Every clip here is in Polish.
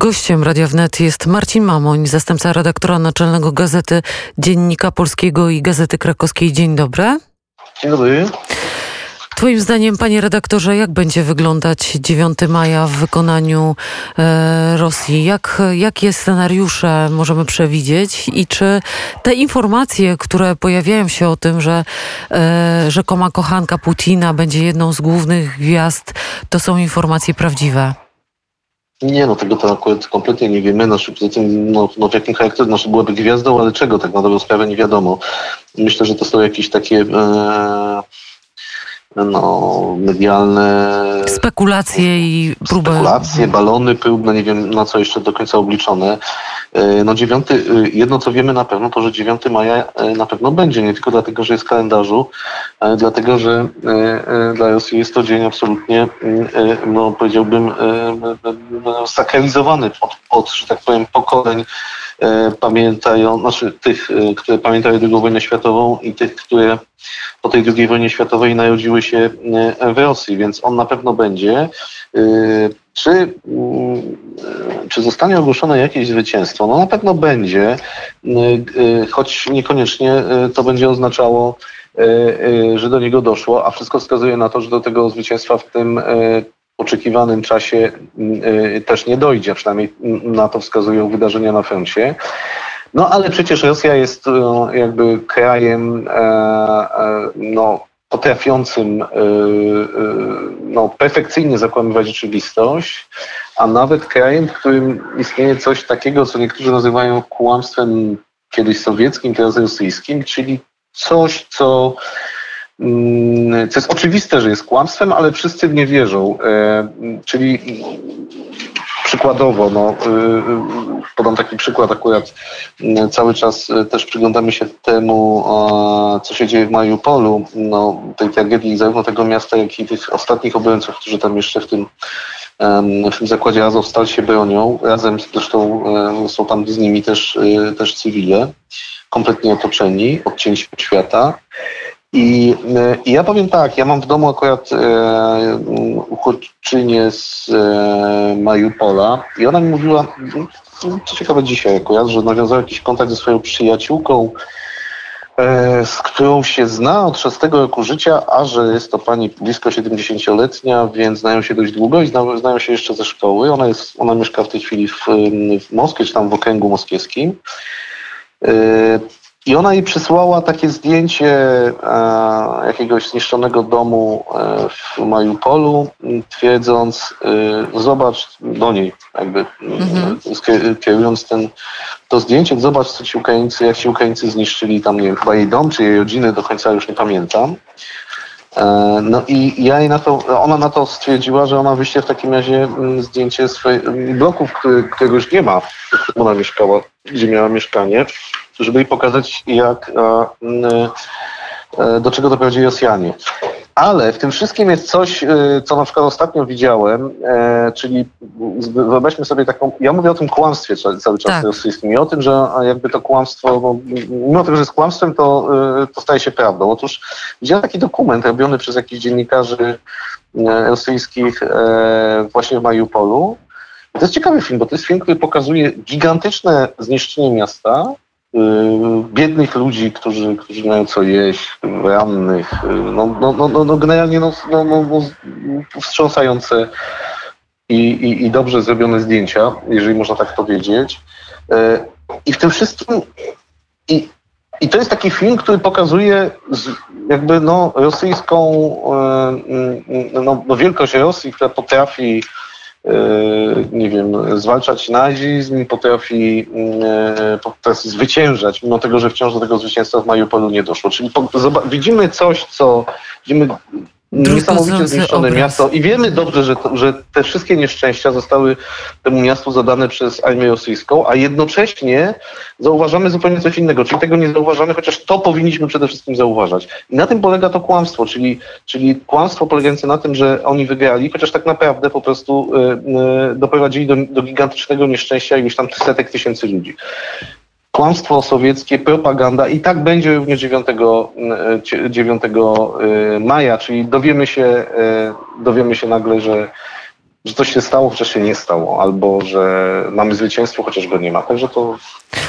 Gościem Radia Wnet jest Marcin Mamoń, zastępca redaktora naczelnego Gazety Dziennika Polskiego i Gazety Krakowskiej. Dzień dobry. Dzień dobry. Twoim zdaniem, panie redaktorze, jak będzie wyglądać 9 maja w wykonaniu e, Rosji? Jak, jakie scenariusze możemy przewidzieć i czy te informacje, które pojawiają się o tym, że e, rzekoma kochanka Putina będzie jedną z głównych gwiazd, to są informacje prawdziwe? Nie, no tego to akurat kompletnie nie wiemy. Poza tym, no, no w jakim charakterze znaczy byłaby gwiazdą, ale czego tak na dobrą sprawę nie wiadomo. Myślę, że to są jakieś takie e, no, medialne... Spekulacje i próby... Spekulacje, balony próbne, nie wiem na co jeszcze do końca obliczone. E, no dziewiąty, e, jedno co wiemy na pewno, to że 9 maja e, na pewno będzie, nie tylko dlatego, że jest w kalendarzu, ale dlatego, że dla Rosji jest to dzień absolutnie, no powiedziałbym, sakralizowany od, od że tak powiem, pokoleń pamiętają, znaczy tych, które pamiętają II wojnę światową i tych, które po tej II wojnie światowej narodziły się w Rosji, więc on na pewno będzie. Czy, mm, czy zostanie ogłoszone jakieś zwycięstwo? No na pewno będzie, choć niekoniecznie to będzie oznaczało, że do niego doszło, a wszystko wskazuje na to, że do tego zwycięstwa w tym oczekiwanym czasie też nie dojdzie, przynajmniej na to wskazują wydarzenia na froncie. No ale przecież Rosja jest jakby krajem no, potrafiącym y, y, no, perfekcyjnie zakłamywać rzeczywistość, a nawet krajem, w którym istnieje coś takiego, co niektórzy nazywają kłamstwem kiedyś sowieckim, teraz rosyjskim, czyli coś, co, mm, co jest oczywiste, że jest kłamstwem, ale wszyscy w nie wierzą. E, czyli przykładowo, no, y, y, podam taki przykład akurat, y, cały czas też przyglądamy się temu, co się dzieje w Mariupolu, no, tej tragedii zarówno tego miasta, jak i tych ostatnich obrońców, którzy tam jeszcze w tym, w tym zakładzie Azovstal się bronią. Razem zresztą są tam z nimi też, też cywile, kompletnie otoczeni, odcięci od świata. I, e, I, ja powiem tak, ja mam w domu akurat e, uchodźczynię z e, Mariupola i ona mi mówiła, co ciekawe dzisiaj akurat, że nawiązała jakiś kontakt ze swoją przyjaciółką, e, z którą się zna od szóstego roku życia, a że jest to pani blisko 70-letnia, więc znają się dość długo i znają, znają się jeszcze ze szkoły. Ona, jest, ona mieszka w tej chwili w, w Moskwie, czy tam w okręgu moskiewskim. I ona jej przysłała takie zdjęcie e, jakiegoś zniszczonego domu e, w Mariupolu, twierdząc, e, zobacz do niej, jakby mhm. kierując ten, to zdjęcie, zobacz, co ci Ukraińcy, jak ci Ukraińcy zniszczyli tam, nie wiem, chyba jej dom, czy jej rodziny, do końca już nie pamiętam. No i ja jej na to, ona na to stwierdziła, że ona wyśle w takim razie zdjęcie swoich bloków, który, którego już nie ma, ona mieszkała, gdzie miała mieszkanie żeby pokazać, jak, e, e, do czego doprowadzili Rosjanie. Ale w tym wszystkim jest coś, e, co na przykład ostatnio widziałem, czyli wyobraźmy sobie taką, ja mówię o tym kłamstwie cały czas tak. rosyjskim i o tym, że jakby to kłamstwo, no, mimo tego, że jest kłamstwem, to, to staje się prawdą. Otóż widziałem taki dokument robiony przez jakichś dziennikarzy rosyjskich właśnie w Mariupolu. To jest ciekawy film, bo to jest film, który pokazuje gigantyczne zniszczenie miasta, biednych ludzi, którzy, którzy mają co jeść, rannych, y, no, no, no, no, no generalnie no, no, no, no wstrząsające i, i, i dobrze zrobione zdjęcia, jeżeli można tak powiedzieć. Y, I w tym wszystkim i, i to jest taki film, który pokazuje jakby no, rosyjską no, no, wielkość Rosji, która potrafi nie wiem, zwalczać nazizm, potrafi, e, potrafi zwyciężać, mimo tego, że wciąż do tego zwycięstwa w Mariupolu nie doszło. Czyli widzimy coś, co widzimy niesamowicie zniszczone miasto. I wiemy dobrze, że, to, że te wszystkie nieszczęścia zostały temu miastu zadane przez armię rosyjską, a jednocześnie zauważamy zupełnie coś innego, czyli tego nie zauważamy, chociaż to powinniśmy przede wszystkim zauważać. I na tym polega to kłamstwo, czyli, czyli kłamstwo polegające na tym, że oni wygrali, chociaż tak naprawdę po prostu y, y, doprowadzili do, do gigantycznego nieszczęścia już tam setek tysięcy ludzi kłamstwo sowieckie, propaganda i tak będzie również 9, 9 e, maja, czyli dowiemy się, e, dowiemy się nagle, że że coś się stało, chociaż się nie stało, albo że mamy zwycięstwo, chociaż go nie ma. Także to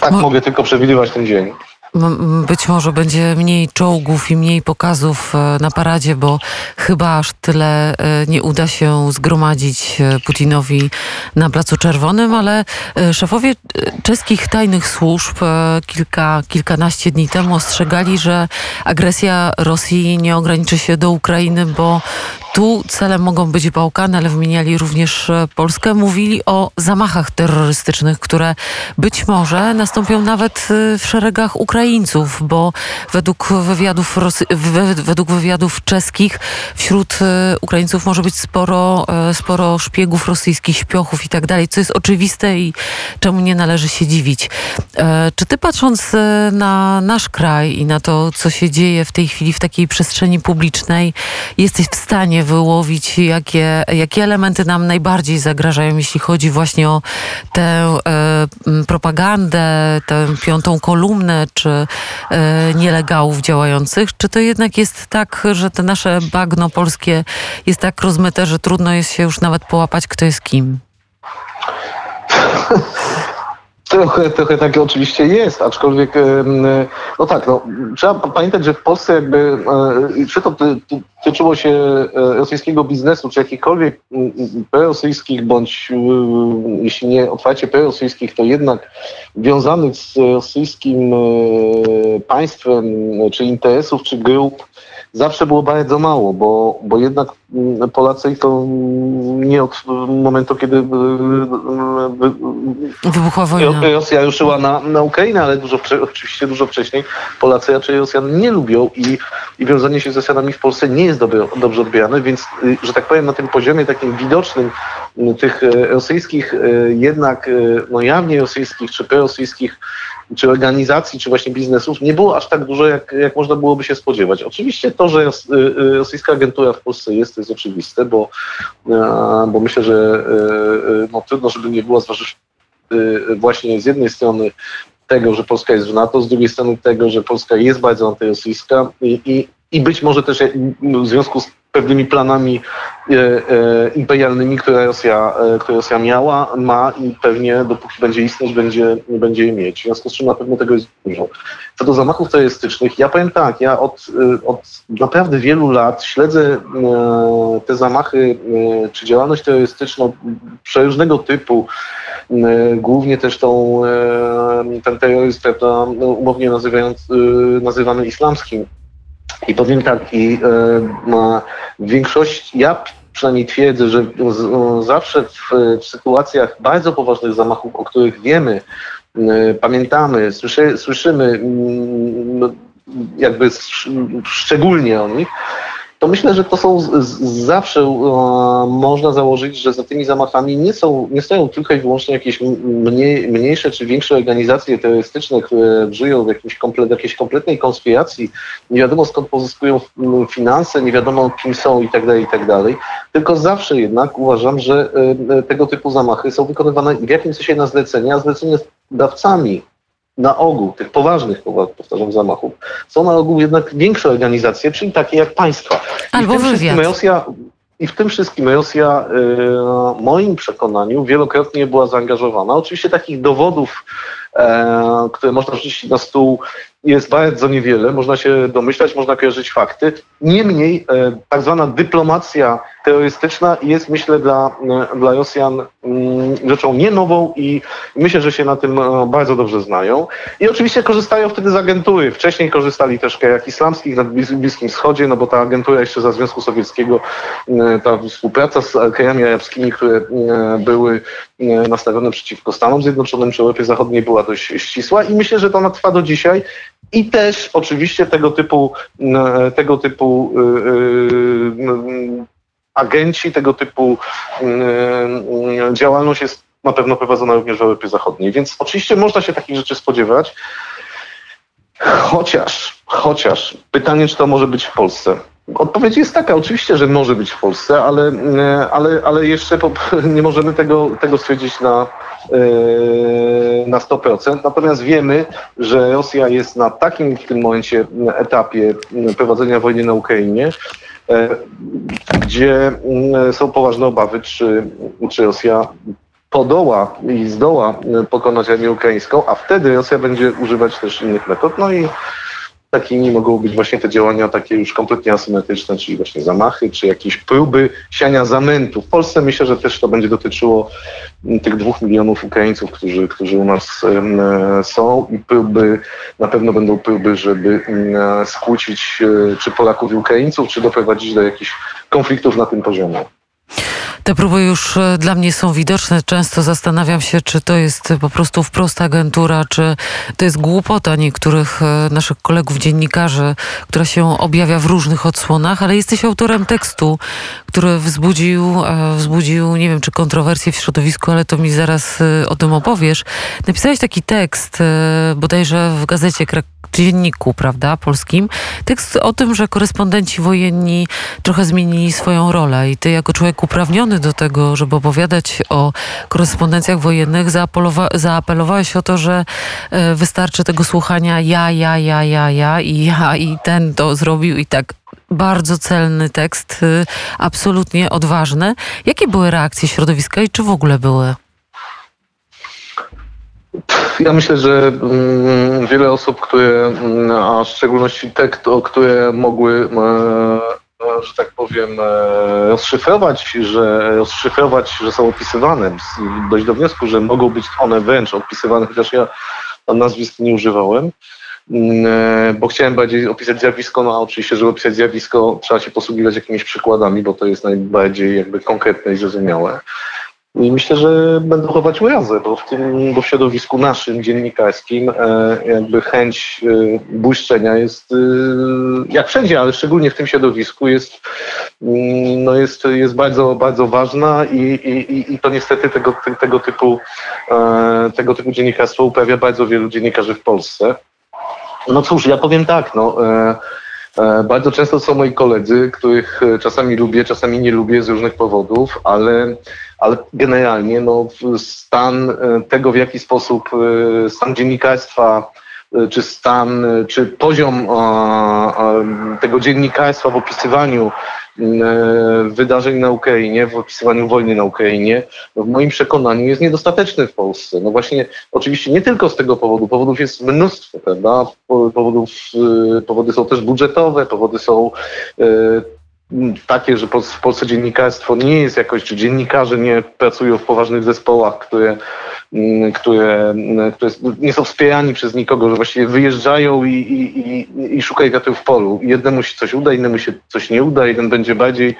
tak no. mogę tylko przewidywać ten dzień. Być może będzie mniej czołgów i mniej pokazów e, na paradzie, bo chyba aż tyle e, nie uda się zgromadzić e, Putinowi na Placu Czerwonym, ale szefowie czeskich tajnych służb kilka, kilkanaście dni temu ostrzegali, że agresja Rosji nie ograniczy się do Ukrainy, bo tu celem mogą być Bałkany, ale wymieniali również Polskę. Mówili o zamachach terrorystycznych, które być może nastąpią nawet w szeregach. Ukraińców, bo według wywiadów, według wywiadów czeskich wśród e, Ukraińców może być sporo, e, sporo szpiegów rosyjskich, śpiochów i tak dalej, co jest oczywiste i czemu nie należy się dziwić. E, czy ty patrząc na nasz kraj i na to, co się dzieje w tej chwili w takiej przestrzeni publicznej, jesteś w stanie wyłowić, jakie, jakie elementy nam najbardziej zagrażają, jeśli chodzi właśnie o tę propagandę, tę piątą kolumnę, czy e, nielegałów działających? Czy to jednak jest tak, że te nasze bagno polskie jest tak rozmyte, że trudno jest się już nawet połapać, kto jest kim? Trochę, trochę takie oczywiście jest, aczkolwiek, no tak, no, trzeba pamiętać, że w Polsce jakby, e, czy to tyczyło się e, rosyjskiego biznesu, czy jakichkolwiek prorosyjskich, bądź jeśli nie otwarcie prorosyjskich, to jednak wiązanych z rosyjskim e, państwem, czy interesów, czy grup, zawsze było bardzo mało, bo, bo jednak Polacy to nie od momentu, kiedy wybuchła wojna. Rosja ruszyła na, na Ukrainę, ale dużo, oczywiście dużo wcześniej Polacy raczej Rosjan nie lubią i, i wiązanie się z Rosjanami w Polsce nie jest dobre, dobrze odbierane, więc, że tak powiem, na tym poziomie takim widocznym tych rosyjskich, jednak no jawnie rosyjskich czy prorosyjskich czy organizacji, czy właśnie biznesów nie było aż tak dużo, jak, jak można byłoby się spodziewać. Oczywiście to, że y, y, rosyjska agentura w Polsce jest, to jest oczywiste, bo, bo myślę, że y, no, trudno, żeby nie było, zważywszy właśnie z jednej strony tego, że Polska jest w NATO, z drugiej strony tego, że Polska jest bardzo antyrosyjska i, i, i być może też w związku z pewnymi planami e, e, imperialnymi, które Rosja, e, które Rosja miała, ma i pewnie dopóki będzie istnieć, będzie, będzie je mieć. W związku z czym na pewno tego jest dużo. Co do zamachów terrorystycznych, ja powiem tak, ja od, od naprawdę wielu lat śledzę te zamachy czy działalność terrorystyczną przeróżnego typu, głównie też tą, ten terroryzm, prawda, no, umownie nazywany islamskim, i powiem tak, i e, w większości, ja przynajmniej twierdzę, że zawsze w, w sytuacjach bardzo poważnych zamachów, o których wiemy, e, pamiętamy, słyszy, słyszymy no, jakby szczególnie o nich, to myślę, że to są z, z, zawsze e, można założyć, że za tymi zamachami nie, są, nie stoją tylko i wyłącznie jakieś mniej, mniejsze czy większe organizacje terrorystyczne, które żyją w jakimś komplet, jakiejś kompletnej konspiracji, nie wiadomo skąd pozyskują finanse, nie wiadomo kim są i tak dalej, i tak. Tylko zawsze jednak uważam, że e, e, tego typu zamachy są wykonywane w jakimś sensie na zlecenie, a zleceniodawcami na ogół tych poważnych, powtarzam, zamachów, są na ogół jednak większe organizacje, czyli takie jak państwa. Albo I w tym wszystkim Rosja, i w tym wszystkim Rosja, w moim przekonaniu, wielokrotnie była zaangażowana. Oczywiście takich dowodów, e, które można wrzucić na stół, jest bardzo niewiele. Można się domyślać, można kojarzyć fakty. Niemniej e, tak zwana dyplomacja terrorystyczna jest, myślę, dla, e, dla Rosjan mm, rzeczą nie nową i myślę, że się na tym e, bardzo dobrze znają. I oczywiście korzystają wtedy z agentury. Wcześniej korzystali też jak islamskich na Bliskim Wschodzie, no bo ta agentura jeszcze za Związku Sowieckiego, ta współpraca z krajami arabskimi, które były nastawione przeciwko Stanom Zjednoczonym czy Europie Zachodniej była dość ścisła i myślę, że to ona trwa do dzisiaj i też oczywiście tego typu, tego typu agenci, tego typu działalność jest na pewno prowadzona również w Europie Zachodniej. Więc oczywiście można się takich rzeczy spodziewać. Chociaż, chociaż pytanie, czy to może być w Polsce. Odpowiedź jest taka, oczywiście, że może być w Polsce, ale, ale, ale jeszcze nie możemy tego, tego stwierdzić na, e, na 100%. Natomiast wiemy, że Rosja jest na takim w tym momencie etapie prowadzenia wojny na Ukrainie, gdzie są poważne obawy, czy, czy Rosja podoła i zdoła pokonać armię ukraińską, a wtedy Rosja będzie używać też innych metod. No i takimi mogą być właśnie te działania takie już kompletnie asymetryczne, czyli właśnie zamachy, czy jakieś próby siania zamętu. W Polsce myślę, że też to będzie dotyczyło tych dwóch milionów Ukraińców, którzy, którzy u nas są i próby, na pewno będą próby, żeby skłócić e, czy Polaków i Ukraińców, czy doprowadzić do jakichś konfliktów na tym poziomie. Te próby już e, dla mnie są widoczne. Często zastanawiam się, czy to jest po prostu wprost agentura, czy to jest głupota niektórych e, naszych kolegów dziennikarzy, która się objawia w różnych odsłonach, ale jesteś autorem tekstu, który wzbudził, e, wzbudził nie wiem, czy kontrowersje w środowisku, ale to mi zaraz o tym opowiesz. Napisałeś taki tekst, bodajże w gazecie dzienniku, prawda, polskim, tekst o tym, że korespondenci wojenni trochę zmienili swoją rolę i ty jako człowiek uprawniony do tego, żeby opowiadać o korespondencjach wojennych, zaapelowa zaapelowałeś o to, że e, wystarczy tego słuchania ja, ja, ja, ja, ja i ja i ten to zrobił i tak bardzo celny tekst, y, absolutnie odważny. Jakie były reakcje środowiska i czy w ogóle były? Ja myślę, że mm, wiele osób, które, mm, a w szczególności te, które mogły, e, że tak powiem, e, rozszyfrować, że rozszyfrować, że są opisywane, dojść do wniosku, że mogą być one wręcz opisywane, chociaż ja nazwisk nie używałem, mm, bo chciałem bardziej opisać zjawisko, no a oczywiście, żeby opisać zjawisko, trzeba się posługiwać jakimiś przykładami, bo to jest najbardziej jakby konkretne i zrozumiałe. I myślę, że będą chować urazy, bo w tym bo w środowisku naszym dziennikarskim e, jakby chęć e, błyszczenia jest e, jak wszędzie, ale szczególnie w tym środowisku jest, mm, no jest, jest bardzo, bardzo ważna i, i, i to niestety tego, tego, typu, tego typu dziennikarstwo uprawia bardzo wielu dziennikarzy w Polsce. No cóż, ja powiem tak, no bardzo często są moi koledzy, których czasami lubię, czasami nie lubię z różnych powodów, ale ale generalnie no, stan e, tego, w jaki sposób e, stan dziennikarstwa, e, czy stan, czy poziom tego dziennikarstwa w opisywaniu wydarzeń na Ukrainie, w opisywaniu wojny na Ukrainie, no, w moim przekonaniu jest niedostateczny w Polsce. No właśnie, oczywiście nie tylko z tego powodu, powodów jest mnóstwo, prawda? Powodów, powody są też budżetowe, powody są takie, że w Polsce dziennikarstwo nie jest jakoś, czy dziennikarze nie pracują w poważnych zespołach, które, które, mm, które nie są wspierani przez nikogo, że właściwie wyjeżdżają i, i, i, i szukają wiatru w polu. Jednemu się coś uda, innemu się coś nie uda, jeden będzie bardziej mm,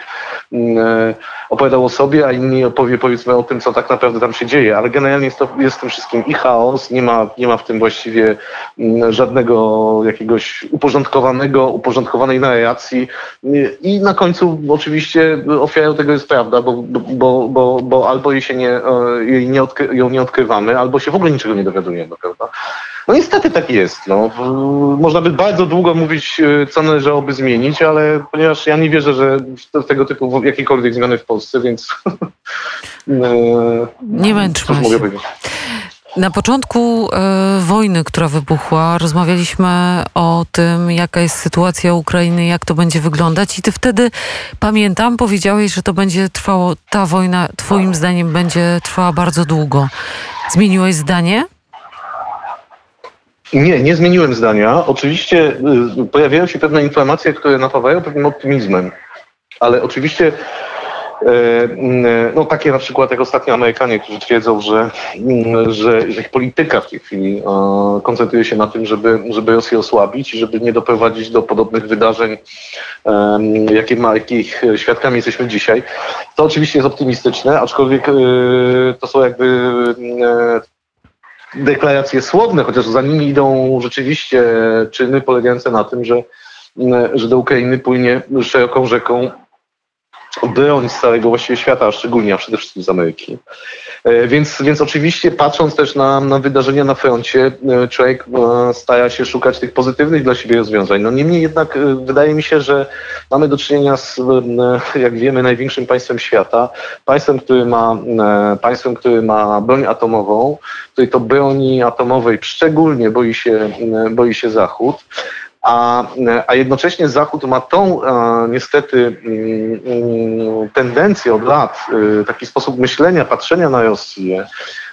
opowiadał o sobie, a inni opowie powiedzmy o tym, co tak naprawdę tam się dzieje. Ale generalnie jest, to, jest w tym wszystkim i chaos, nie ma, nie ma w tym właściwie żadnego jakiegoś uporządkowanego, uporządkowanej narracji i na końcu oczywiście ofiarą tego jest prawda, bo, bo, bo, bo albo jej się nie, e, jej nie ją nie odkrywamy, albo się w ogóle niczego nie dowiadujemy, prawda? No niestety tak jest. No. Można by bardzo długo mówić, e, co należałoby zmienić, ale ponieważ ja nie wierzę, że tego typu jakiekolwiek zmiany w Polsce, więc e, nie męczmy się. Mogę powiedzieć. Na początku e, wojny, która wybuchła, rozmawialiśmy o tym, jaka jest sytuacja Ukrainy, jak to będzie wyglądać, i ty wtedy, pamiętam, powiedziałeś, że to będzie trwało, ta wojna, twoim zdaniem, będzie trwała bardzo długo. Zmieniłeś zdanie? Nie, nie zmieniłem zdania. Oczywiście y, pojawiają się pewne informacje, które napawają pewnym optymizmem, ale oczywiście E, mm, no takie na przykład jak ostatnio Amerykanie, którzy twierdzą, że, że, ich polityka w tej chwili koncentruje się na tym, żeby, żeby Rosję osłabić i żeby nie doprowadzić do podobnych wydarzeń, jakie ma, jakich świadkami jesteśmy dzisiaj. To oczywiście jest optymistyczne, aczkolwiek to są jakby deklaracje słowne, chociaż za nimi idą rzeczywiście czyny polegające na tym, że, że do Ukrainy płynie szeroką rzeką broń z całego właściwie świata, a szczególnie, a przede wszystkim z Ameryki. E, więc, więc oczywiście patrząc też na, na wydarzenia na froncie, e, człowiek e, stara się szukać tych pozytywnych dla siebie rozwiązań. No niemniej jednak wydaje mi się, że mamy do czynienia z, jak wiemy, największym państwem świata. Państwem, który ma, państwem, który ma broń atomową, której to broni atomowej szczególnie boi się, boi się Zachód. A, a jednocześnie Zachód ma tą niestety mm, mm, tendencję od lat, taki sposób myślenia, patrzenia na Rosję,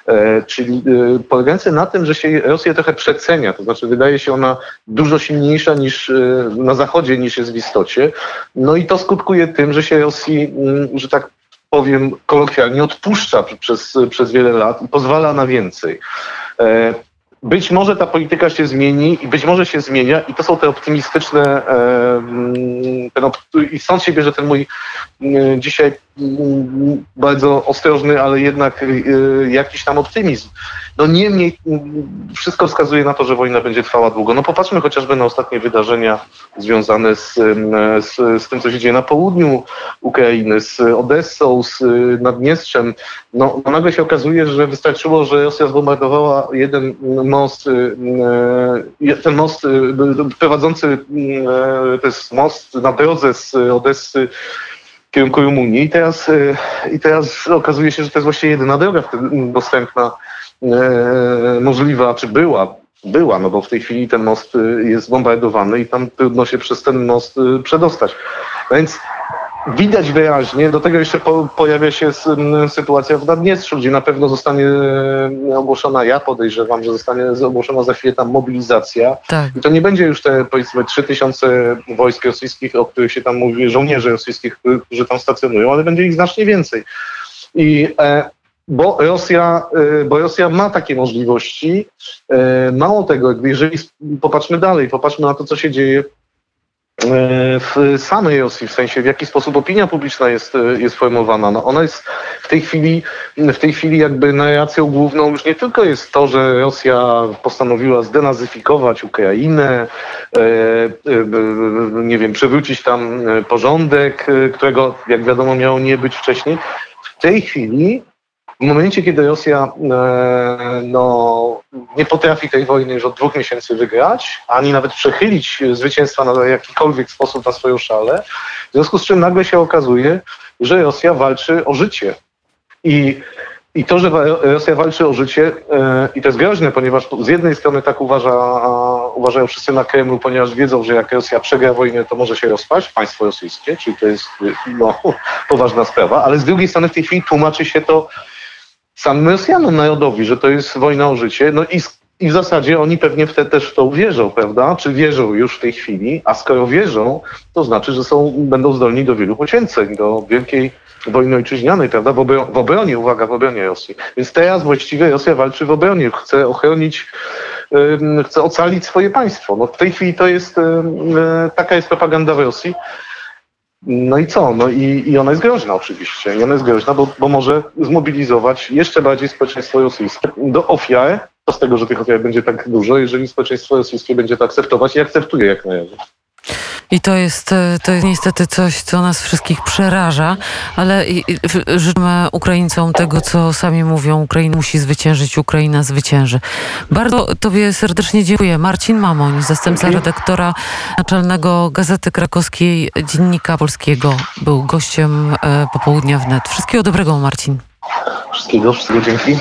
E, czyli e, polegający na tym, że się Rosję trochę przecenia, to znaczy wydaje się ona dużo silniejsza niż e, na Zachodzie niż jest w istocie. No i to skutkuje tym, że się Rosji, mm, że tak powiem kolokwialnie, odpuszcza przez, przez wiele lat i pozwala na więcej. Być może ta polityka się zmieni i być może się zmienia i to są te optymistyczne, ten, i stąd się bierze ten mój dzisiaj bardzo ostrożny, ale jednak y, jakiś tam optymizm. No niemniej wszystko wskazuje na to, że wojna będzie trwała długo. No popatrzmy chociażby na ostatnie wydarzenia związane z, z, z tym, co się dzieje na południu Ukrainy, z Odessą, z Naddniestrzem. No, no nagle się okazuje, że wystarczyło, że Rosja zbombardowała jeden most, y, y, ten most prowadzący, to jest most na drodze z Odessy kierunku Rumunii i teraz, i teraz okazuje się, że to jest właściwie jedyna droga dostępna, możliwa, czy była, była, no bo w tej chwili ten most jest bombardowany i tam trudno się przez ten most przedostać. Więc widać wyraźnie, do tego jeszcze po, pojawia się sytuacja w Naddniestrzu, gdzie na pewno zostanie e, ogłoszona, ja podejrzewam, że zostanie ogłoszona za chwilę tam mobilizacja. Tak. I to nie będzie już te powiedzmy 3000 wojsk rosyjskich, o których się tam mówi, żołnierzy rosyjskich, którzy tam stacjonują, ale będzie ich znacznie więcej. I e, bo Rosja, e, bo Rosja ma takie możliwości. Mało tego, jeżeli popatrzmy dalej, popatrzmy na to, co się dzieje E, w samej Rosji, w sensie w jaki sposób opinia publiczna jest, e, jest formowana. No ona jest w tej chwili, w tej chwili jakby narracją główną już nie tylko jest to, że Rosja postanowiła zdenazyfikować Ukrainę, e, nie wiem, przywrócić tam porządek, którego jak wiadomo miało nie być wcześniej. W tej chwili w momencie, kiedy Rosja e, no, nie potrafi tej wojny już od dwóch miesięcy wygrać, ani nawet przechylić zwycięstwa na jakikolwiek sposób na swoją szalę, w związku z czym nagle się okazuje, że Rosja walczy o życie. I, i to, że Rosja walczy o życie, e, i to jest groźne, ponieważ z jednej strony tak uważa, uważają wszyscy na Kremlu, ponieważ wiedzą, że jak Rosja przegra wojnę, to może się rozpaść, państwo rosyjskie, czyli to jest no, poważna sprawa, ale z drugiej strony w tej chwili tłumaczy się to samym Rosjanom narodowi, że to jest wojna o życie. No i, i w zasadzie oni pewnie wtedy też w to uwierzą, prawda? Czy wierzą już w tej chwili? A skoro wierzą, to znaczy, że są, będą zdolni do wielu poświęceń, do wielkiej wojny ojczyźnianej, prawda? W, obro w obronie, uwaga, w obronie Rosji. Więc teraz właściwie Rosja walczy w obronie, chce ochronić, chce ocalić swoje państwo. No w tej chwili to jest, yy, taka jest propaganda w Rosji. No i co? No i, i ona jest groźna oczywiście. I ona jest groźna, bo, bo może zmobilizować jeszcze bardziej społeczeństwo rosyjskie do ofiar, to z tego, że tych ofiar będzie tak dużo, jeżeli społeczeństwo rosyjskie będzie to akceptować i akceptuje jak na razie. I to jest, e, to jest niestety coś, co nas wszystkich przeraża, ale życzymy Ukraińcom tego, co sami mówią. Ukraina musi zwyciężyć, Ukraina zwycięży. Bardzo Tobie serdecznie dziękuję. Marcin Mamoń, zastępca redaktora naczelnego Gazety Krakowskiej, Dziennika Polskiego, był gościem e, popołudnia wnet. Wszystkiego dobrego, Marcin. Wszystkiego, wszystkiego dzięki.